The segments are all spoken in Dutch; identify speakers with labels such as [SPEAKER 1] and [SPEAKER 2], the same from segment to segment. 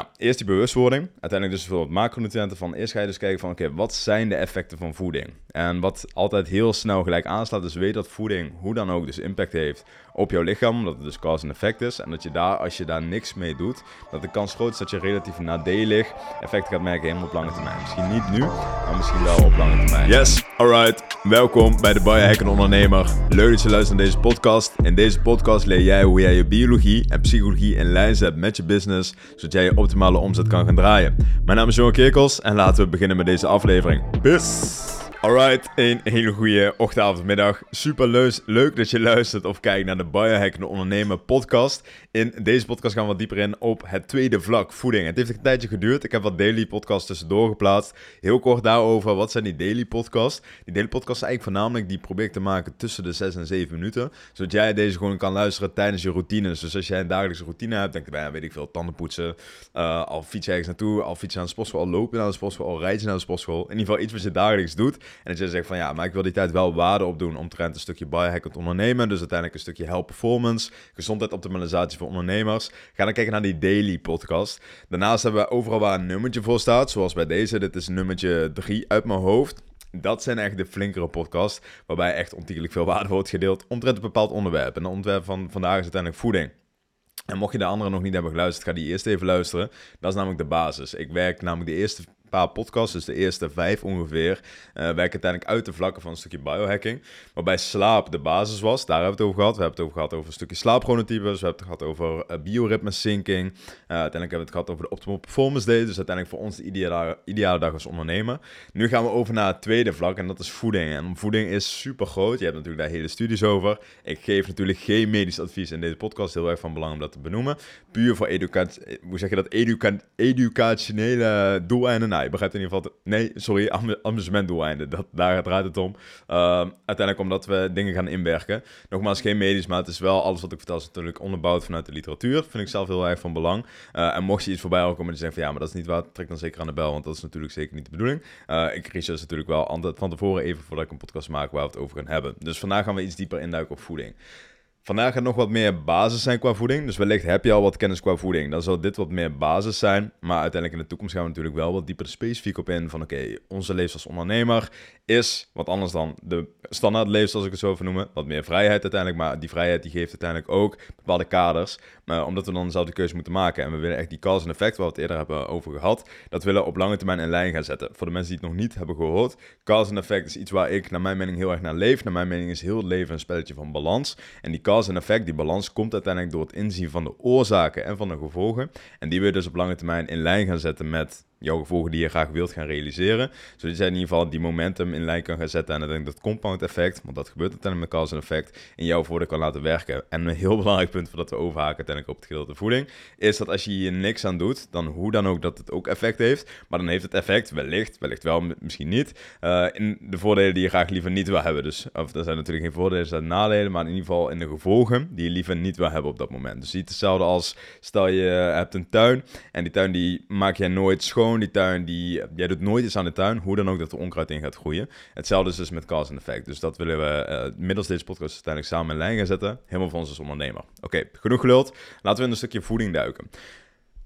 [SPEAKER 1] Nou, eerst die bewustwording. Uiteindelijk dus veel macronutriënten van. Eerst ga je dus kijken van, oké, wat zijn de effecten van voeding? En wat altijd heel snel gelijk aanslaat, is weet dat voeding hoe dan ook dus impact heeft op jouw lichaam, omdat het dus cause en effect is. En dat je daar, als je daar niks mee doet, dat de kans groot is dat je relatief nadelig effecten gaat merken helemaal op lange termijn. Misschien niet nu, maar misschien wel op lange termijn. Yes, alright. Welkom bij de Biohack Ondernemer. Leuk dat je luistert naar deze podcast. In deze podcast leer jij hoe jij je biologie en psychologie in lijn zet met je business, zodat jij je omzet kan gaan draaien. Mijn naam is Johan Kerkels en laten we beginnen met deze aflevering. Bis! Alright, een hele goede ochtend, middag. Super leuk dat je luistert of kijkt naar de Biohackende Ondernemer podcast. In deze podcast gaan we wat dieper in op het tweede vlak, voeding. Het heeft een tijdje geduurd. Ik heb wat daily podcasts tussendoor geplaatst. Heel kort daarover, wat zijn die daily podcasts? Die daily podcasts zijn eigenlijk voornamelijk, die probeer ik te maken tussen de 6 en 7 minuten. Zodat jij deze gewoon kan luisteren tijdens je routines. Dus als jij een dagelijkse routine hebt, denk je bij, weet ik veel, tanden poetsen. Uh, al fiets je ergens naartoe, al fiets je naar de sportschool, al loop je naar de sportschool, al rijd je naar de sportschool. In ieder geval iets wat je dagelijks doet. En je zegt van ja, maar ik wil die tijd wel waarde opdoen omtrent een stukje biohackend ondernemen. Dus uiteindelijk een stukje health performance, gezondheid optimalisatie voor ondernemers. Ga dan kijken naar die daily podcast. Daarnaast hebben we overal waar een nummertje voor staat, zoals bij deze. Dit is nummertje 3 uit mijn hoofd. Dat zijn echt de flinkere podcasts, waarbij echt ontiegelijk veel waarde wordt gedeeld omtrent een bepaald onderwerp. En het onderwerp van vandaag is uiteindelijk voeding. En mocht je de andere nog niet hebben geluisterd, ga die eerst even luisteren. Dat is namelijk de basis. Ik werk namelijk de eerste paar podcasts, dus de eerste vijf ongeveer, uh, werken uiteindelijk uit de vlakken van een stukje biohacking. Waarbij slaap de basis was, daar hebben we het over gehad. We hebben het over gehad over een stukje slaaphronotypes, we hebben het gehad over uh, biorhythme syncing. Uh, uiteindelijk hebben we het gehad over de optimal performance day, dus uiteindelijk voor ons de ideale, ideale dag als ondernemer. Nu gaan we over naar het tweede vlak en dat is voeding. En voeding is super groot, je hebt natuurlijk daar hele studies over. Ik geef natuurlijk geen medisch advies in deze podcast, heel erg van belang om dat te benoemen. Puur voor educatie, hoe zeg je dat, educa educationele doeleinden. Je begrijpt in ieder geval... Nee, sorry, amusementdoeleinden. Dat, daar draait het om. Uh, uiteindelijk omdat we dingen gaan inwerken. Nogmaals, geen medisch, maar het is wel alles wat ik vertel... is natuurlijk onderbouwd vanuit de literatuur. Vind ik zelf heel erg van belang. Uh, en mocht je iets voorbij komen en zeggen van... ja, maar dat is niet waar, trek dan zeker aan de bel. Want dat is natuurlijk zeker niet de bedoeling. Uh, ik research natuurlijk wel van tevoren even voordat ik een podcast maak... waar we het over gaan hebben. Dus vandaag gaan we iets dieper induiken op voeding. Vandaag gaat nog wat meer basis zijn qua voeding. Dus wellicht heb je al wat kennis qua voeding. Dan zal dit wat meer basis zijn. Maar uiteindelijk in de toekomst gaan we natuurlijk wel wat dieper specifiek op in. Van oké, onze leven als ondernemer is wat anders dan de standaard leven, als ik het zo even noemen. Wat meer vrijheid uiteindelijk. Maar die vrijheid die geeft uiteindelijk ook bepaalde kaders. Maar omdat we dan dezelfde keuze moeten maken. En we willen echt die cause en effect, waar we het eerder hebben over gehad. Dat willen we op lange termijn in lijn gaan zetten. Voor de mensen die het nog niet hebben gehoord. Cause en effect is iets waar ik naar mijn mening heel erg naar leef. Naar mijn mening is heel het leven een spelletje van balans. En die cause en effect, die balans, komt uiteindelijk door het inzien van de oorzaken en van de gevolgen. En die wil je dus op lange termijn in lijn gaan zetten met jouw gevolgen die je graag wilt gaan realiseren. Zodat je in ieder geval die momentum in lijn kan gaan zetten. En ik dat compound effect, want dat gebeurt uiteindelijk met cause en effect, in jouw voordeel kan laten werken. En een heel belangrijk punt voordat we overhaken uiteindelijk op het gedeelte voeding, is dat als je hier niks aan doet, dan hoe dan ook dat het ook effect heeft. Maar dan heeft het effect wellicht, wellicht wel, misschien niet, uh, in de voordelen die je graag liever niet wil hebben. Dus, of er zijn natuurlijk geen voordelen, er zijn nadelen, maar in ieder geval in de gevolgen die je liever niet wil hebben op dat moment. Dus niet hetzelfde als, stel je hebt een tuin en die tuin die maak je nooit schoon die tuin, die, jij doet nooit iets aan de tuin, hoe dan ook dat er onkruid in gaat groeien. Hetzelfde is dus met cause and effect. Dus dat willen we uh, middels deze podcast uiteindelijk samen in lijn gaan zetten. Helemaal voor ons als ondernemer. Oké, genoeg geluld. Laten we in een stukje voeding duiken.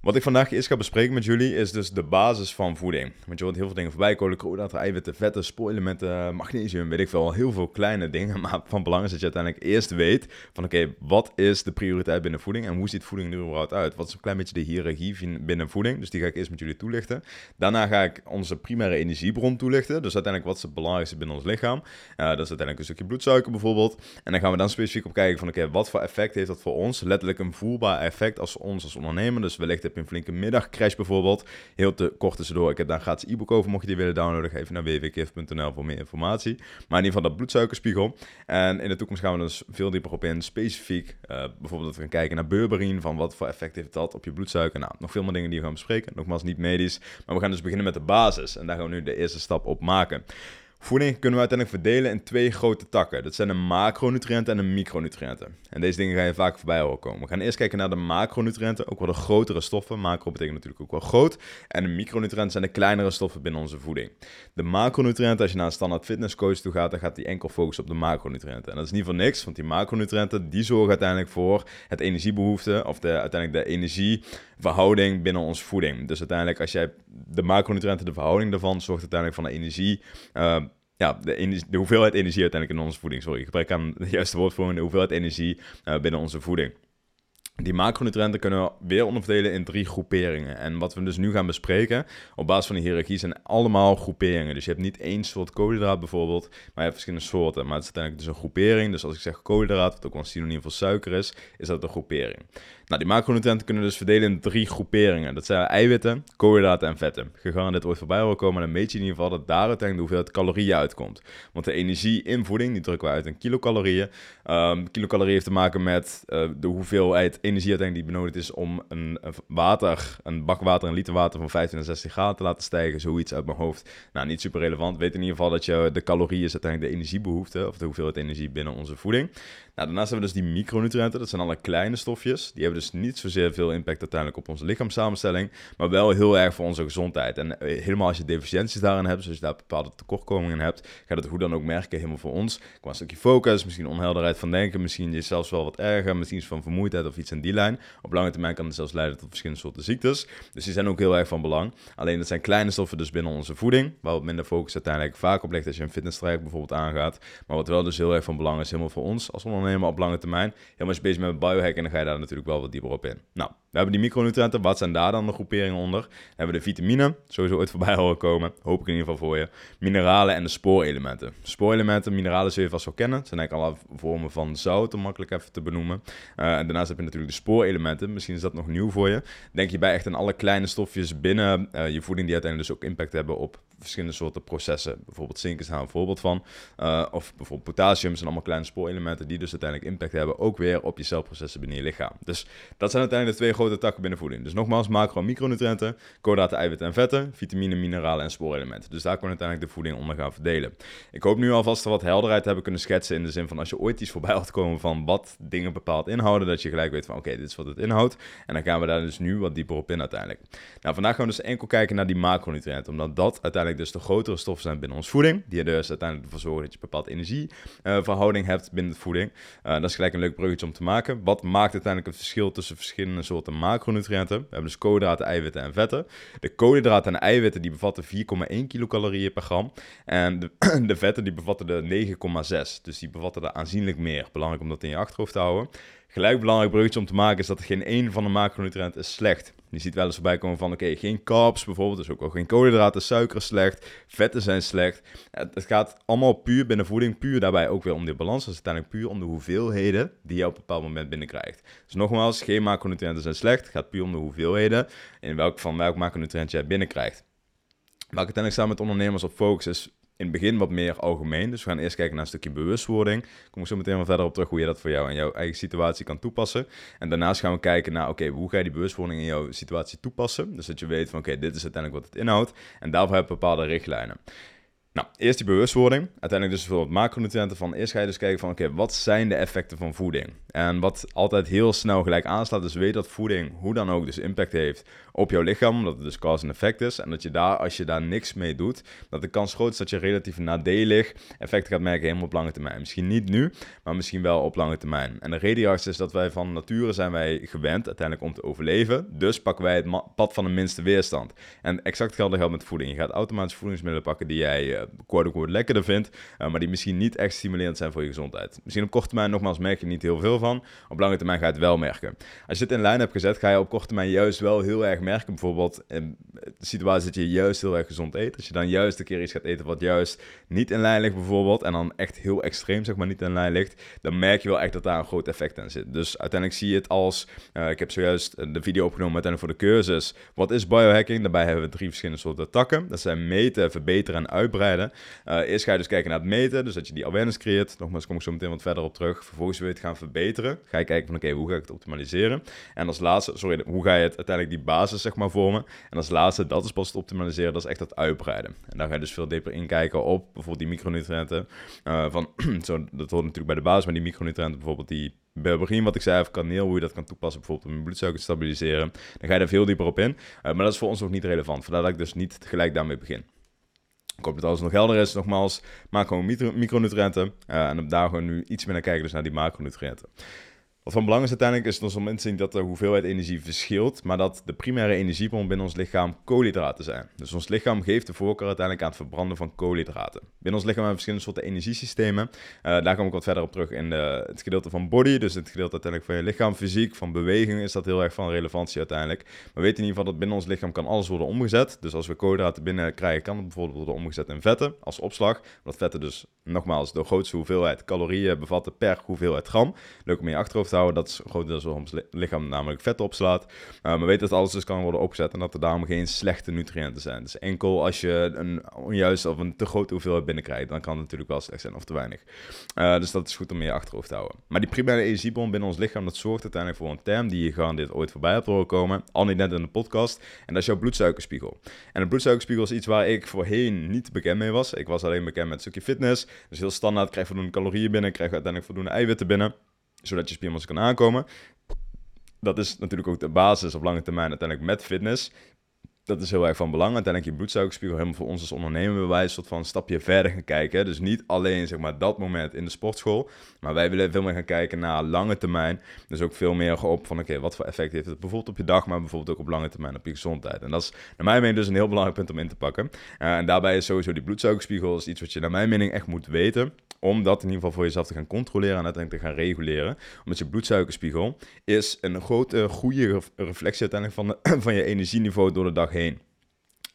[SPEAKER 1] Wat ik vandaag eerst ga bespreken met jullie is dus de basis van voeding. Want je hoort heel veel dingen voorbij, koolhydraten, eiwitten, vetten, spoorelementen, magnesium, weet ik veel, heel veel kleine dingen. Maar van belang is dat je uiteindelijk eerst weet van oké, wat is de prioriteit binnen voeding en hoe ziet voeding er überhaupt uit? Wat is een klein beetje de hiërarchie binnen voeding? Dus die ga ik eerst met jullie toelichten. Daarna ga ik onze primaire energiebron toelichten. Dus uiteindelijk wat is het belangrijkste binnen ons lichaam? Uh, dat is uiteindelijk een stukje bloedsuiker bijvoorbeeld. En dan gaan we dan specifiek op kijken van oké, wat voor effect heeft dat voor ons? Letterlijk een voelbaar effect als ons als ondernemer. Dus wellicht een flinke middagcrash bijvoorbeeld. Heel te kort tussendoor. Ik heb daar een gratis e-book over. Mocht je die willen downloaden, ga even naar www.kif.nl voor meer informatie. Maar in ieder geval dat bloedsuikerspiegel. En in de toekomst gaan we dus veel dieper op in. Specifiek, uh, bijvoorbeeld dat we gaan kijken naar berberine. Van wat voor effect heeft dat op je bloedsuiker. Nou, nog veel meer dingen die we gaan bespreken. Nogmaals, niet medisch. Maar we gaan dus beginnen met de basis. En daar gaan we nu de eerste stap op maken. Voeding kunnen we uiteindelijk verdelen in twee grote takken. Dat zijn de macronutriënten en de micronutriënten. En deze dingen ga je vaak voorbij horen komen. We gaan eerst kijken naar de macronutriënten, ook wel de grotere stoffen. Macro betekent natuurlijk ook wel groot. En de micronutriënten zijn de kleinere stoffen binnen onze voeding. De macronutriënten, als je naar een standaard fitnesscoach toe gaat, dan gaat die enkel focussen op de macronutriënten. En dat is niet voor niks, want die macronutriënten die zorgen uiteindelijk voor het energiebehoefte of de, uiteindelijk de energieverhouding binnen onze voeding. Dus uiteindelijk als jij de macronutriënten, de verhouding daarvan, zorgt uiteindelijk van de energie. Uh, ja, de, de, hoeveelheid energie uiteindelijk in onze voeding. Sorry, ik gebruik aan het juiste woord voor de hoeveelheid energie uh, binnen onze voeding. Die macronutriënten kunnen we weer onderverdelen in drie groeperingen. En wat we dus nu gaan bespreken, op basis van die hiërarchie, zijn allemaal groeperingen. Dus je hebt niet één soort koolhydraat bijvoorbeeld, maar je hebt verschillende soorten. Maar het is uiteindelijk dus een groepering. Dus als ik zeg koolhydraat, wat ook wel een synoniem voor suiker is, is dat een groepering. Nou, die macronutriënten kunnen dus verdelen in drie groeperingen. Dat zijn eiwitten, koolhydraten en vetten. dit ooit voorbij horen komen, dan meet je in ieder geval dat daar uiteindelijk de hoeveelheid calorieën uitkomt. Want de energie in voeding, die drukken we uit in kilocalorieën. Um, kilocalorieën heeft te maken met uh, de hoeveelheid energie die benodigd is om een, water, een bak water, een liter water van 15 naar 16 graden te laten stijgen. Zoiets uit mijn hoofd. Nou, niet super relevant. Weet in ieder geval dat je de calorieën is uiteindelijk de energiebehoefte, of de hoeveelheid energie binnen onze voeding. Nou, daarnaast hebben we dus die micronutriënten. Dat zijn alle kleine stofjes. Die hebben dus niet zozeer veel impact uiteindelijk op onze lichaamssamenstelling, maar wel heel erg voor onze gezondheid. En eh, helemaal als je deficiënties daarin hebt, dus als je daar bepaalde tekortkomingen hebt, gaat het hoe dan ook merken, helemaal voor ons. Qua een stukje focus, misschien onhelderheid van denken, misschien je zelfs wel wat erger, misschien van vermoeidheid of iets in die lijn. Op lange termijn kan het zelfs leiden tot verschillende soorten ziektes. Dus die zijn ook heel erg van belang. Alleen dat zijn kleine stoffen dus binnen onze voeding, waar wat minder focus uiteindelijk vaak op ligt als je een fitnesstraject bijvoorbeeld aangaat. Maar wat wel dus heel erg van belang is, helemaal voor ons als ondernemer op lange termijn. Helemaal als je bezig met biohacking, dan ga je daar natuurlijk wel dieper op in. Nou, we hebben die micronutriënten. Wat zijn daar dan de groeperingen onder? We hebben de vitamine, sowieso ooit voorbij horen komen. Hoop ik in ieder geval voor je. Mineralen en de spoorelementen. Spoorelementen, mineralen zul je vast wel kennen. Het zijn eigenlijk alle vormen van zout, om makkelijk even te benoemen. Uh, en daarnaast heb je natuurlijk de spoorelementen. Misschien is dat nog nieuw voor je. Denk je bij echt aan alle kleine stofjes binnen uh, je voeding die uiteindelijk dus ook impact hebben op verschillende soorten processen. Bijvoorbeeld zink is daar een voorbeeld van. Uh, of bijvoorbeeld potassium zijn allemaal kleine spoorelementen die dus uiteindelijk impact hebben ook weer op je celprocessen binnen je lichaam. Dus dat zijn uiteindelijk de twee grote takken binnen voeding. Dus nogmaals, macro- en micronutriënten, koolhydraten, eiwitten en vetten, vitamine, mineralen en spoorelementen. Dus daar kan uiteindelijk de voeding onder gaan verdelen. Ik hoop nu alvast wat helderheid te hebben kunnen schetsen in de zin van als je ooit iets voorbij had komen van wat dingen bepaald inhouden, dat je gelijk weet van oké, dit is wat het inhoudt. En dan gaan we daar dus nu wat dieper op in uiteindelijk. Nou, vandaag gaan we dus enkel kijken naar die macronutriënten, omdat dat uiteindelijk dus de grotere stoffen zijn binnen ons voeding, die er dus uiteindelijk ervoor zorgen dat je een bepaald energieverhouding hebt binnen de voeding. Uh, dat is gelijk een leuk bruggetje om te maken. Wat maakt uiteindelijk het verschil tussen verschillende soorten macronutriënten? We hebben dus koolhydraten, eiwitten en vetten. De koolhydraten en eiwitten die bevatten 4,1 kilocalorieën per gram. En de, de vetten die bevatten de 9,6. Dus die bevatten er aanzienlijk meer. Belangrijk om dat in je achterhoofd te houden. Gelijk belangrijk bruggetje om te maken is dat er geen één van de macronutriënten is slecht. Je ziet wel eens voorbij komen van, oké, geen carbs bijvoorbeeld, dus ook al geen koolhydraten, suiker slecht, vetten zijn slecht. Het gaat allemaal puur binnen voeding, puur daarbij ook weer om de balans. Dus uiteindelijk puur om de hoeveelheden die je op een bepaald moment binnenkrijgt. Dus nogmaals, geen macronutriënten zijn slecht, het gaat puur om de hoeveelheden in welk, van welk macronutriënt jij binnenkrijgt. Waar ik uiteindelijk samen met ondernemers op focus is in het begin wat meer algemeen. Dus we gaan eerst kijken naar een stukje bewustwording. Kom ik zo meteen wel verder op terug hoe je dat voor jou en jouw eigen situatie kan toepassen. En daarnaast gaan we kijken naar, oké, hoe ga je die bewustwording in jouw situatie toepassen? Dus dat je weet van, oké, dit is uiteindelijk wat het inhoudt. En daarvoor heb je bepaalde richtlijnen. Nou, eerst die bewustwording. Uiteindelijk dus bijvoorbeeld macronutriënten van. Eerst ga je dus kijken van, oké, wat zijn de effecten van voeding? En wat altijd heel snel gelijk aanslaat, is weet dat voeding hoe dan ook dus impact heeft op jouw lichaam. omdat het dus cause en effect is. En dat je daar, als je daar niks mee doet, dat de kans groot is dat je relatief nadelig effecten gaat merken helemaal op lange termijn. Misschien niet nu, maar misschien wel op lange termijn. En de reden is dat wij van nature zijn wij gewend uiteindelijk om te overleven. Dus pakken wij het pad van de minste weerstand. En exact geldt geldt met voeding. Je gaat automatisch voedingsmiddelen pakken die jij uh, quote-unquote lekkerder vindt, uh, maar die misschien niet echt stimulerend zijn voor je gezondheid. Misschien op korte termijn nogmaals merk je niet heel veel van. Op lange termijn ga je het wel merken. Als je het in lijn hebt gezet, ga je op korte termijn juist wel heel erg merken. Bijvoorbeeld in de situatie dat je juist heel erg gezond eet. Als je dan juist een keer iets gaat eten wat juist niet in lijn ligt bijvoorbeeld. En dan echt heel extreem zeg maar niet in lijn ligt. Dan merk je wel echt dat daar een groot effect aan zit. Dus uiteindelijk zie je het als... Uh, ik heb zojuist de video opgenomen uiteindelijk voor de cursus. Wat is biohacking? Daarbij hebben we drie verschillende soorten takken. Dat zijn meten, verbeteren en uitbreiden Uh, eerst ga je dus kijken naar het meten, dus dat je die awareness creëert. Nogmaals, kom ik zo meteen wat verder op terug. Vervolgens wil je het gaan verbeteren. Ga je kijken van, oké, hoe ga ik het optimaliseren? En als laatste, sorry, hoe ga je het uiteindelijk die basis, zeg maar, vormen? En als laatste, dat is pas het optimaliseren, dat is echt het uitbreiden. En daar ga je dus veel dieper inkijken op bijvoorbeeld die micronutriënten. Uh, van, zo, dat hoort natuurlijk bij de basis, maar die micronutriënten bijvoorbeeld die begin wat ik zei over kaneel, hoe je dat kan toepassen bijvoorbeeld om je bloedsuiker te stabiliseren. Dan ga je er veel dieper op in. Uh, maar dat is voor ons nog niet relevant. Vandaar dat ik dus niet gelijk daarmee begin. Ik hoop dat alles nog helder is. Nogmaals, maak gewoon micronutriënten. Uh, en daar gewoon nu iets meer naar kijken, dus naar die macronutriënten. Wat van belang is uiteindelijk is ons om in te zien dat de hoeveelheid energie verschilt, maar dat de primaire energiebron binnen ons lichaam koolhydraten zijn. Dus ons lichaam geeft de voorkeur uiteindelijk aan het verbranden van koolhydraten. Binnen ons lichaam hebben we verschillende soorten energiesystemen. Uh, daar kom ik wat verder op terug in de, het gedeelte van body, dus het gedeelte uiteindelijk van je lichaam, fysiek, van beweging is dat heel erg van relevantie uiteindelijk. Maar we weten in ieder geval dat binnen ons lichaam kan alles worden omgezet. Dus als we koolhydraten binnen krijgen, kan het bijvoorbeeld worden omgezet in vetten als opslag. Dat vetten dus nogmaals de grootste hoeveelheid calorieën bevatten per hoeveelheid gram. Leuk om je achterhoofd dat is grotendeels waarom ons lichaam namelijk vet opslaat. Uh, maar weet dat alles dus kan worden opgezet en dat er daarom geen slechte nutriënten zijn. Dus enkel als je een onjuiste of een te grote hoeveelheid binnenkrijgt, dan kan het natuurlijk wel slecht zijn of te weinig. Uh, dus dat is goed om je achterhoofd te houden. Maar die primaire energiebron binnen ons lichaam, dat zorgt uiteindelijk voor een term die je gewoon dit ooit voorbij hebt horen komen. Al niet net in de podcast. En dat is jouw bloedsuikerspiegel. En de bloedsuikerspiegel is iets waar ik voorheen niet bekend mee was. Ik was alleen bekend met een stukje fitness. Dus heel standaard, krijg voldoende calorieën binnen, krijg uiteindelijk voldoende eiwitten binnen zodat je spiermassa kan aankomen. Dat is natuurlijk ook de basis op lange termijn uiteindelijk met fitness. Dat is heel erg van belang. Uiteindelijk je bloedsuikerspiegel helemaal voor ons als ondernemer een soort van stapje verder gaan kijken. Dus niet alleen zeg maar dat moment in de sportschool, maar wij willen veel meer gaan kijken naar lange termijn. Dus ook veel meer op van oké, wat voor effect heeft het bijvoorbeeld op je dag, maar bijvoorbeeld ook op lange termijn op je gezondheid. En dat is naar mijn mening dus een heel belangrijk punt om in te pakken. Uh, en daarbij is sowieso die bloedsuikerspiegel is iets wat je naar mijn mening echt moet weten om dat in ieder geval voor jezelf te gaan controleren en uiteindelijk te gaan reguleren. Omdat je bloedsuikerspiegel is een grote, goede reflectie uiteindelijk van, van je energieniveau door de dag heen.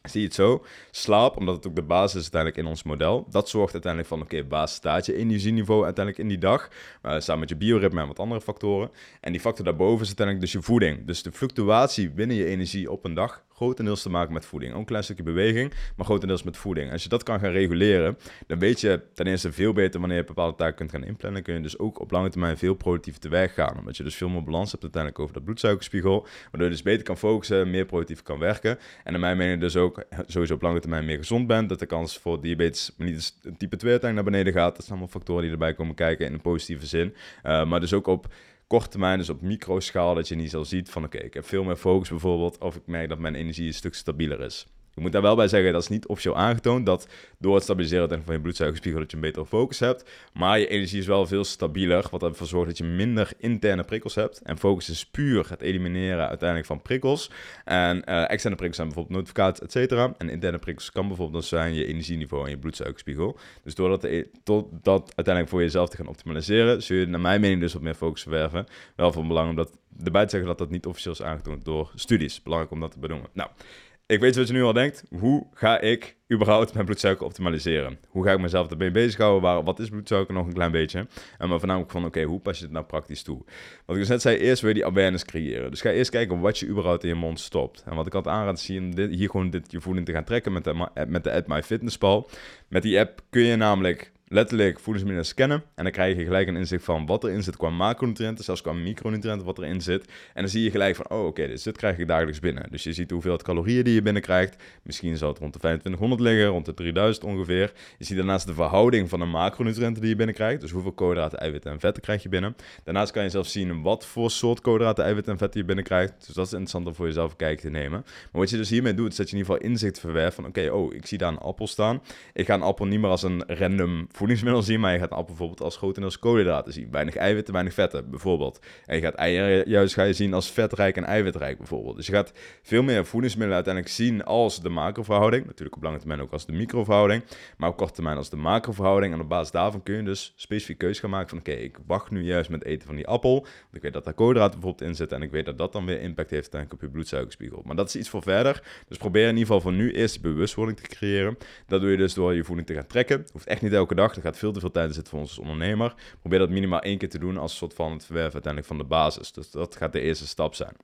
[SPEAKER 1] Zie je het zo? Slaap, omdat het ook de basis is uiteindelijk in ons model. Dat zorgt uiteindelijk van, oké, okay, basis staat je energieniveau uiteindelijk in die dag. Samen met je bioritme en wat andere factoren. En die factor daarboven is uiteindelijk dus je voeding. Dus de fluctuatie binnen je energie op een dag grotendeels te maken met voeding. Ook een klein stukje beweging, maar grotendeels met voeding. Als je dat kan gaan reguleren, dan weet je ten eerste veel beter wanneer je bepaalde taken kunt gaan inplannen. Kun je dus ook op lange termijn veel productiever te werk gaan. Omdat je dus veel meer balans hebt uiteindelijk over dat bloedsuikerspiegel. Waardoor je dus beter kan focussen, meer productief kan werken. En naar mijn mening dus ook sowieso op lange termijn meer gezond bent. Dat de kans voor diabetes niet type 2 uiteindelijk naar beneden gaat. Dat zijn allemaal factoren die erbij komen kijken in een positieve zin. Uh, maar dus ook op korte termijn, dus op microschaal, dat je niet zo ziet van oké, ik heb veel meer focus bijvoorbeeld, of ik merk dat mijn energie een stuk stabieler is. Ik moet daar wel bij zeggen, dat is niet officieel aangetoond dat door het stabiliseren van je bloedsuikerspiegel dat je een betere focus hebt. Maar je energie is wel veel stabieler, wat ervoor zorgt dat je minder interne prikkels hebt. En focus is puur het elimineren uiteindelijk van prikkels. En uh, externe prikkels zijn bijvoorbeeld notificaties, et cetera. En interne prikkels kan bijvoorbeeld zijn je energieniveau en je bloedsuikerspiegel. Dus door dat, tot dat uiteindelijk voor jezelf te gaan optimaliseren, zul je naar mijn mening dus wat meer focus verwerven. Wel van belang om dat erbij te zeggen dat dat niet officieel is aangetoond door studies. Belangrijk om dat te benoemen. Nou, ik weet wat je nu al denkt. Hoe ga ik überhaupt mijn bloedsuiker optimaliseren? Hoe ga ik mezelf ermee bezighouden? Waar, wat is bloedsuiker nog een klein beetje? En maar voornamelijk van, oké, hoe pas je het nou praktisch toe? Wat ik dus net zei, eerst je die awareness creëren. Dus ga eerst kijken wat je überhaupt in je mond stopt. En wat ik altijd aanraad, zie je hier gewoon dit, je voeding te gaan trekken met de, met de app MyFitnessPal. Met die app kun je namelijk letterlijk voedingsmiddelen scannen. En dan krijg je gelijk een inzicht van wat erin zit qua macronutriënten, zelfs qua micronutriënten, wat erin zit. En dan zie je gelijk van, oh oké, dus dit krijg ik dagelijks binnen. Dus je ziet hoeveel calorieën die je binnenkrijgt. Misschien zal het rond de 2500 liggen, rond de 3000 ongeveer. Je ziet daarnaast de verhouding van de macronutriënten die je binnenkrijgt. Dus hoeveel koolhydraten, eiwitten en vetten krijg je binnen. Daarnaast kan je zelf zien wat voor soort koolhydraten, eiwitten en vetten je binnenkrijgt. Dus dat is interessant om voor jezelf een te nemen. Maar wat je dus hiermee doet, is dat je in ieder geval inzicht verwerft van, oké, oh, ik zie daar een appel staan. Ik ga een appel niet meer als een random voedingsmiddel zien, maar je gaat een appel bijvoorbeeld als grotendeels koolhydraten zien. Weinig eiwitten, weinig vetten bijvoorbeeld. En je gaat eieren juist ga je zien als vetrijk en eiwitrijk bijvoorbeeld. Dus je gaat veel meer voedingsmiddelen uiteindelijk zien als de macroverhouding. Natuurlijk op lange termijn ook als de microverhouding. Maar op korte termijn als de macroverhouding. En op basis daarvan kun je dus specifiek keuze gaan maken van oké, ik wacht nu juist met eten van die appel. Want ik weet dat daar koolhydraten bijvoorbeeld in zitten. En ik weet dat dat dan weer impact heeft op je bloedsuikerspiegel. Maar dat is iets voor verder. Dus probeer in ieder geval voor nu eerst bewustwording te creëren. Dat doe je dus door je voeding te gaan trekken. Hoeft echt niet elke dag. Dat gaat veel te veel tijd zitten voor ons als ondernemer. Probeer dat minimaal één keer te doen als soort van het verwerven uiteindelijk van de basis. Dus dat gaat de eerste stap zijn.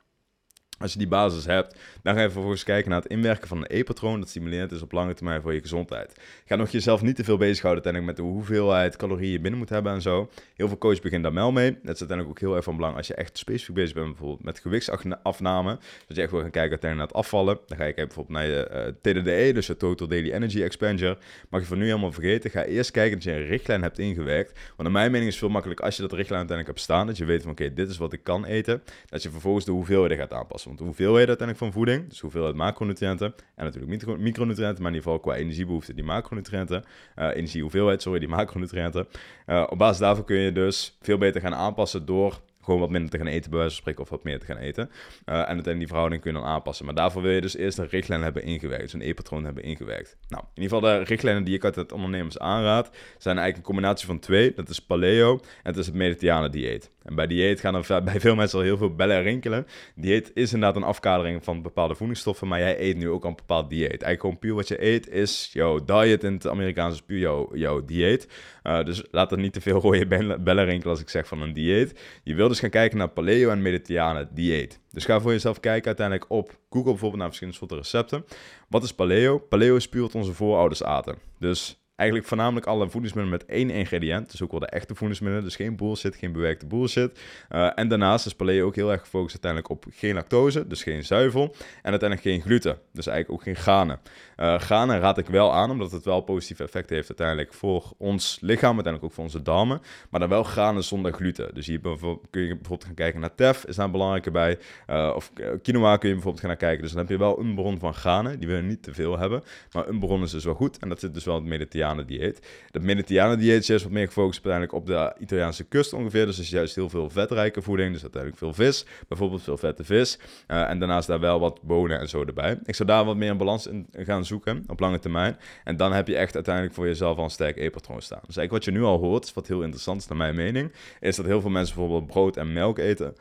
[SPEAKER 1] Als je die basis hebt, dan ga je vervolgens kijken naar het inwerken van een E-patroon dat stimulerend is op lange termijn voor je gezondheid. Ga nog jezelf niet te veel bezighouden uiteindelijk met de hoeveelheid calorieën je binnen moet hebben en zo. Heel veel coaches beginnen daar wel mee. Dat is uiteindelijk ook heel erg van belang als je echt specifiek bezig bent bijvoorbeeld met gewichtsafname. Dat je echt wil gaan kijken uiteindelijk naar het afvallen. Dan ga je kijken bijvoorbeeld naar je uh, eh, TDDE, dus je Total Daily Energy Expenditure. Mag je voor nu helemaal vergeten. Ga eerst kijken dat je een richtlijn hebt ingewerkt. Want naar mijn mening is het veel makkelijker als je dat richtlijn uiteindelijk hebt staan. Dat je weet van oké, dit is wat ik kan eten. Dat je vervolgens de hoeveelheden gaat aanpassen. Want de hoeveelheid uiteindelijk van voeding, dus hoeveelheid macronutriënten en natuurlijk micronutriënten, maar in ieder geval qua energiebehoefte die macronutriënten, uh, energiehoeveelheid, sorry, die macronutriënten. Uh, op basis daarvan kun je dus veel beter gaan aanpassen door gewoon wat minder te gaan eten, bij wijze van spreken, of wat meer te gaan eten. Uh, en uiteindelijk die verhouding kun je dan aanpassen. Maar daarvoor wil je dus eerst een richtlijn hebben ingewerkt, dus een e-patroon hebben ingewerkt. Nou, in ieder geval de richtlijnen die ik altijd ondernemers aanraad, zijn eigenlijk een combinatie van twee. Dat is paleo en het is het mediterrane dieet. En bij dieet gaan er bij veel mensen al heel veel bellen rinkelen. Dieet is inderdaad een afkadering van bepaalde voedingsstoffen, maar jij eet nu ook een bepaald dieet. Eigenlijk gewoon puur wat je eet is jouw diet in het Amerikaans is puur jouw, jouw dieet. Uh, dus laat er niet te veel rode bellen rinkelen als ik zeg van een dieet. Je wil dus gaan kijken naar paleo en mediterrane dieet. Dus ga voor jezelf kijken uiteindelijk op Google bijvoorbeeld naar verschillende soorten recepten. Wat is paleo? Paleo is puur wat onze voorouders aten. Dus eigenlijk voornamelijk alle voedingsmiddelen met één ingrediënt. Dus ook wel de echte voedingsmiddelen. Dus geen bullshit, geen bewerkte bullshit. Uh, en daarnaast is paleo ook heel erg gefocust uiteindelijk op geen lactose, dus geen zuivel. En uiteindelijk geen gluten, dus eigenlijk ook geen granen. Uh, granen raad ik wel aan, omdat het wel positieve effecten heeft uiteindelijk voor ons lichaam, uiteindelijk ook voor onze darmen. Maar dan wel granen zonder gluten. Dus hier kun je bijvoorbeeld gaan kijken naar tef, is daar een belangrijke bij. Uh, of quinoa kun je bijvoorbeeld gaan kijken. Dus dan heb je wel een bron van granen, die we niet te veel hebben. Maar een bron is dus wel goed. En dat zit dus wel in het mediterrane dieet. Dat Mediterrane dieet is wat meer gefocust uiteindelijk op de Italiaanse kust ongeveer. Dus is juist heel veel vetrijke voeding. Dus uiteindelijk veel vis, bijvoorbeeld veel vette vis. Uh, en daarnaast daar wel wat bonen en zo erbij. Ik zou daar wat meer een balans in gaan zoeken op lange termijn. En dan heb je echt uiteindelijk voor jezelf al een sterk e-patroon staan. Dus eigenlijk wat je nu al hoort, wat heel interessant is naar mijn mening, is dat heel veel mensen bijvoorbeeld brood en melk eten.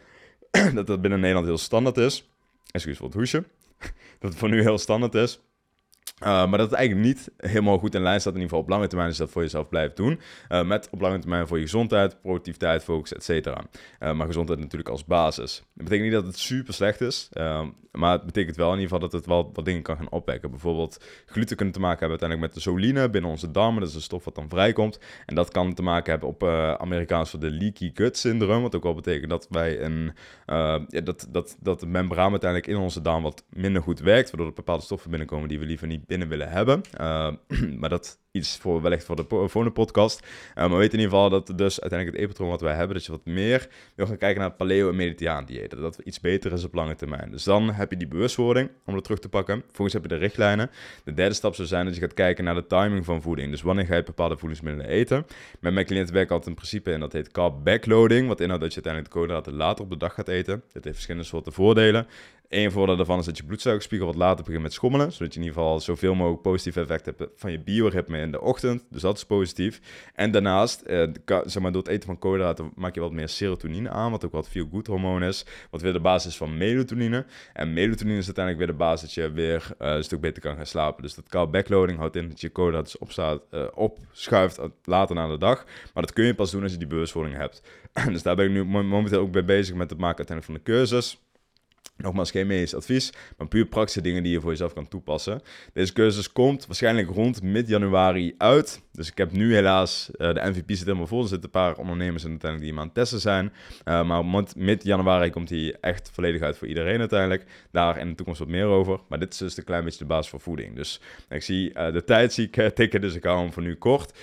[SPEAKER 1] dat dat binnen Nederland heel standaard is. Excuus voor het hoesje. dat het voor nu heel standaard is. Uh, maar dat het eigenlijk niet helemaal goed in lijn staat, in ieder geval op lange termijn, is dat voor jezelf blijft doen. Uh, met op lange termijn voor je gezondheid, productiviteit, focus, et cetera. Uh, maar gezondheid natuurlijk als basis. Dat betekent niet dat het super slecht is, maar het betekent wel in ieder geval dat het wel wat dingen kan gaan opwekken. Bijvoorbeeld gluten kunnen te maken hebben uiteindelijk met de zoline binnen onze darmen, dat is een stof wat dan vrijkomt. En dat kan te maken hebben op Amerikaans voor de leaky gut syndroom, wat ook wel betekent dat wij een, ja, dat, dat, dat de membraan uiteindelijk in onze darm wat minder goed werkt, waardoor er bepaalde stoffen binnenkomen die we liever niet binnen willen hebben. Uh, maar dat iets voor wellicht voor de volgende podcast. Uh, maar weet in ieder geval dat dus uiteindelijk het e-patroon wat wij hebben, dat je wat meer wil gaan kijken naar het paleo en mediterraan dieet. Dat dat iets beter is op lange termijn. Dus dan heb je die bewustwording om dat terug te pakken. Vervolgens heb je de richtlijnen. De derde stap zou zijn dat je gaat kijken naar de timing van voeding. Dus wanneer ga je bepaalde voedingsmiddelen eten. Met mijn cliënten werk altijd een principe en dat heet carb backloading. Wat inhoudt dat je uiteindelijk de koolhydraten later op de dag gaat eten. Dit heeft verschillende soorten voordelen. Eén voordeel daarvan is dat je bloedsuikerspiegel wat later begint met schommelen. Zodat je in ieder geval zoveel mogelijk positief effect hebt van je bioritme in de ochtend. Dus dat is positief. En daarnaast, eh, zeg maar, door het eten van koolhydraten maak je wat meer serotonine aan. Wat ook wat veel goed hormoon is. Wat weer de basis van melatonine. En melatonine is uiteindelijk weer de basis dat je weer uh, een stuk beter kan gaan slapen. Dus dat carb backloading houdt in dat je koolhydraten opstaat, uh, opschuift later na de dag. Maar dat kun je pas doen als je die bewustwording hebt. dus daar ben ik nu momenteel ook bij bezig met het maken uiteindelijk van de cursus. Nogmaals, geen medisch advies, maar puur praktische dingen die je voor jezelf kan toepassen. Deze cursus komt waarschijnlijk rond mid-januari uit. Dus ik heb nu helaas, uh, de MVP zit helemaal vol. Er zitten een paar ondernemers en uiteindelijk die aan het testen zijn. Uh, maar mid-januari komt hij echt volledig uit voor iedereen uiteindelijk. Daar in de toekomst wat meer over. Maar dit is dus een klein beetje de basis voor voeding. Dus ik zie uh, de tijd zie ik tikken, dus ik hou hem voor nu kort.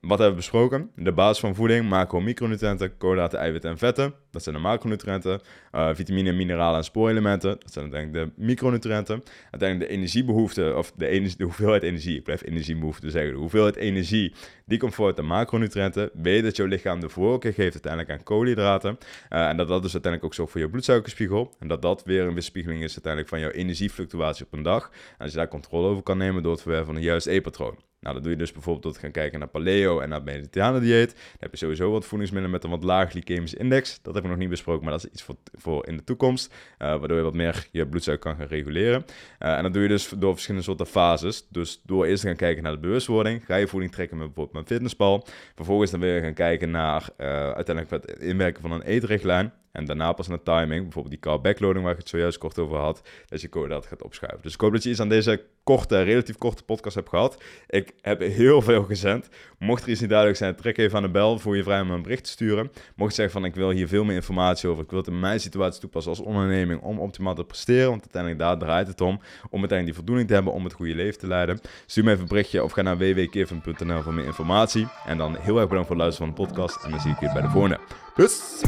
[SPEAKER 1] wat hebben we besproken? De basis van voeding, macro- micronutriënten, koolhydraten, eiwitten en vetten. Dat zijn de macronutriënten. vitamine, mineralen en spoorelementen. Dat zijn uiteindelijk de micronutriënten. Uiteindelijk de energiebehoefte, of de, energie, de hoeveelheid energie. Ik blijf energiebehoefte zeggen. De hoeveelheid energie die komt voort aan macronutriënten. Weet dat jouw lichaam de voorkeur geeft uiteindelijk aan koolhydraten. Uh, en dat dat dus uiteindelijk ook zorgt voor je bloedsuikerspiegel. En dat dat weer een weerspiegeling is uiteindelijk van jouw energiefluctuatie op een dag. En als je daar controle over kan nemen door het verwerven van een juist E-patroon. Nou, dat doe je dus bijvoorbeeld door te gaan kijken naar paleo en naar mediterrane dieet. Dan heb je sowieso wat voedingsmiddelen met een wat laag glycemische index. Dat heb ik nog niet besproken, maar dat is iets voor, voor in de toekomst. Uh, waardoor je wat meer je bloedsuiker kan gaan reguleren. Uh, en dat doe je dus door verschillende soorten fases. Dus door eerst te gaan kijken naar de bewustwording. Ga je voeding trekken met bijvoorbeeld een fitnesspal. Vervolgens dan weer gaan kijken naar uh, uiteindelijk het inwerken van een eetrichtlijn. En daarna pas naar timing, bijvoorbeeld die car backloading waar ik het zojuist kort over had, dat je dat gaat opschuiven. Dus ik hoop dat je iets aan deze korte, relatief korte podcast hebt gehad. Ik heb heel veel gezend. Mocht er iets niet duidelijk zijn, trek even aan de bel. Voel je vrij om een bericht te sturen. Mocht je zeggen van ik wil hier veel meer informatie over. Ik wil het in mijn situatie toepassen als onderneming om optimaal te presteren. Want uiteindelijk daar draait het om. Om uiteindelijk die voldoening te hebben om het goede leven te leiden. Stuur me even een berichtje of ga naar www.kevin.nl voor meer informatie. En dan heel erg bedankt voor het luisteren van de podcast. En dan zie ik je bij de volgende. Peace!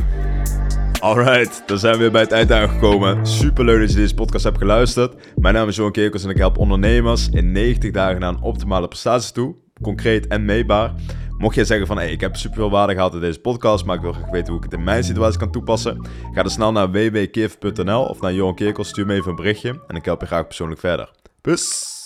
[SPEAKER 1] Alright, dan zijn we weer bij het eind aangekomen. Super leuk dat je deze podcast hebt geluisterd. Mijn naam is Johan Kerkels en ik help ondernemers in 90 dagen naar een optimale prestatie toe. Concreet en meetbaar. Mocht jij zeggen van ik heb super veel waarde gehad in deze podcast, maar ik wil graag weten hoe ik het in mijn situatie kan toepassen, ga dan snel naar www.kev.nl of naar Johan Kerkels, stuur me even een berichtje en ik help je graag persoonlijk verder. Peace!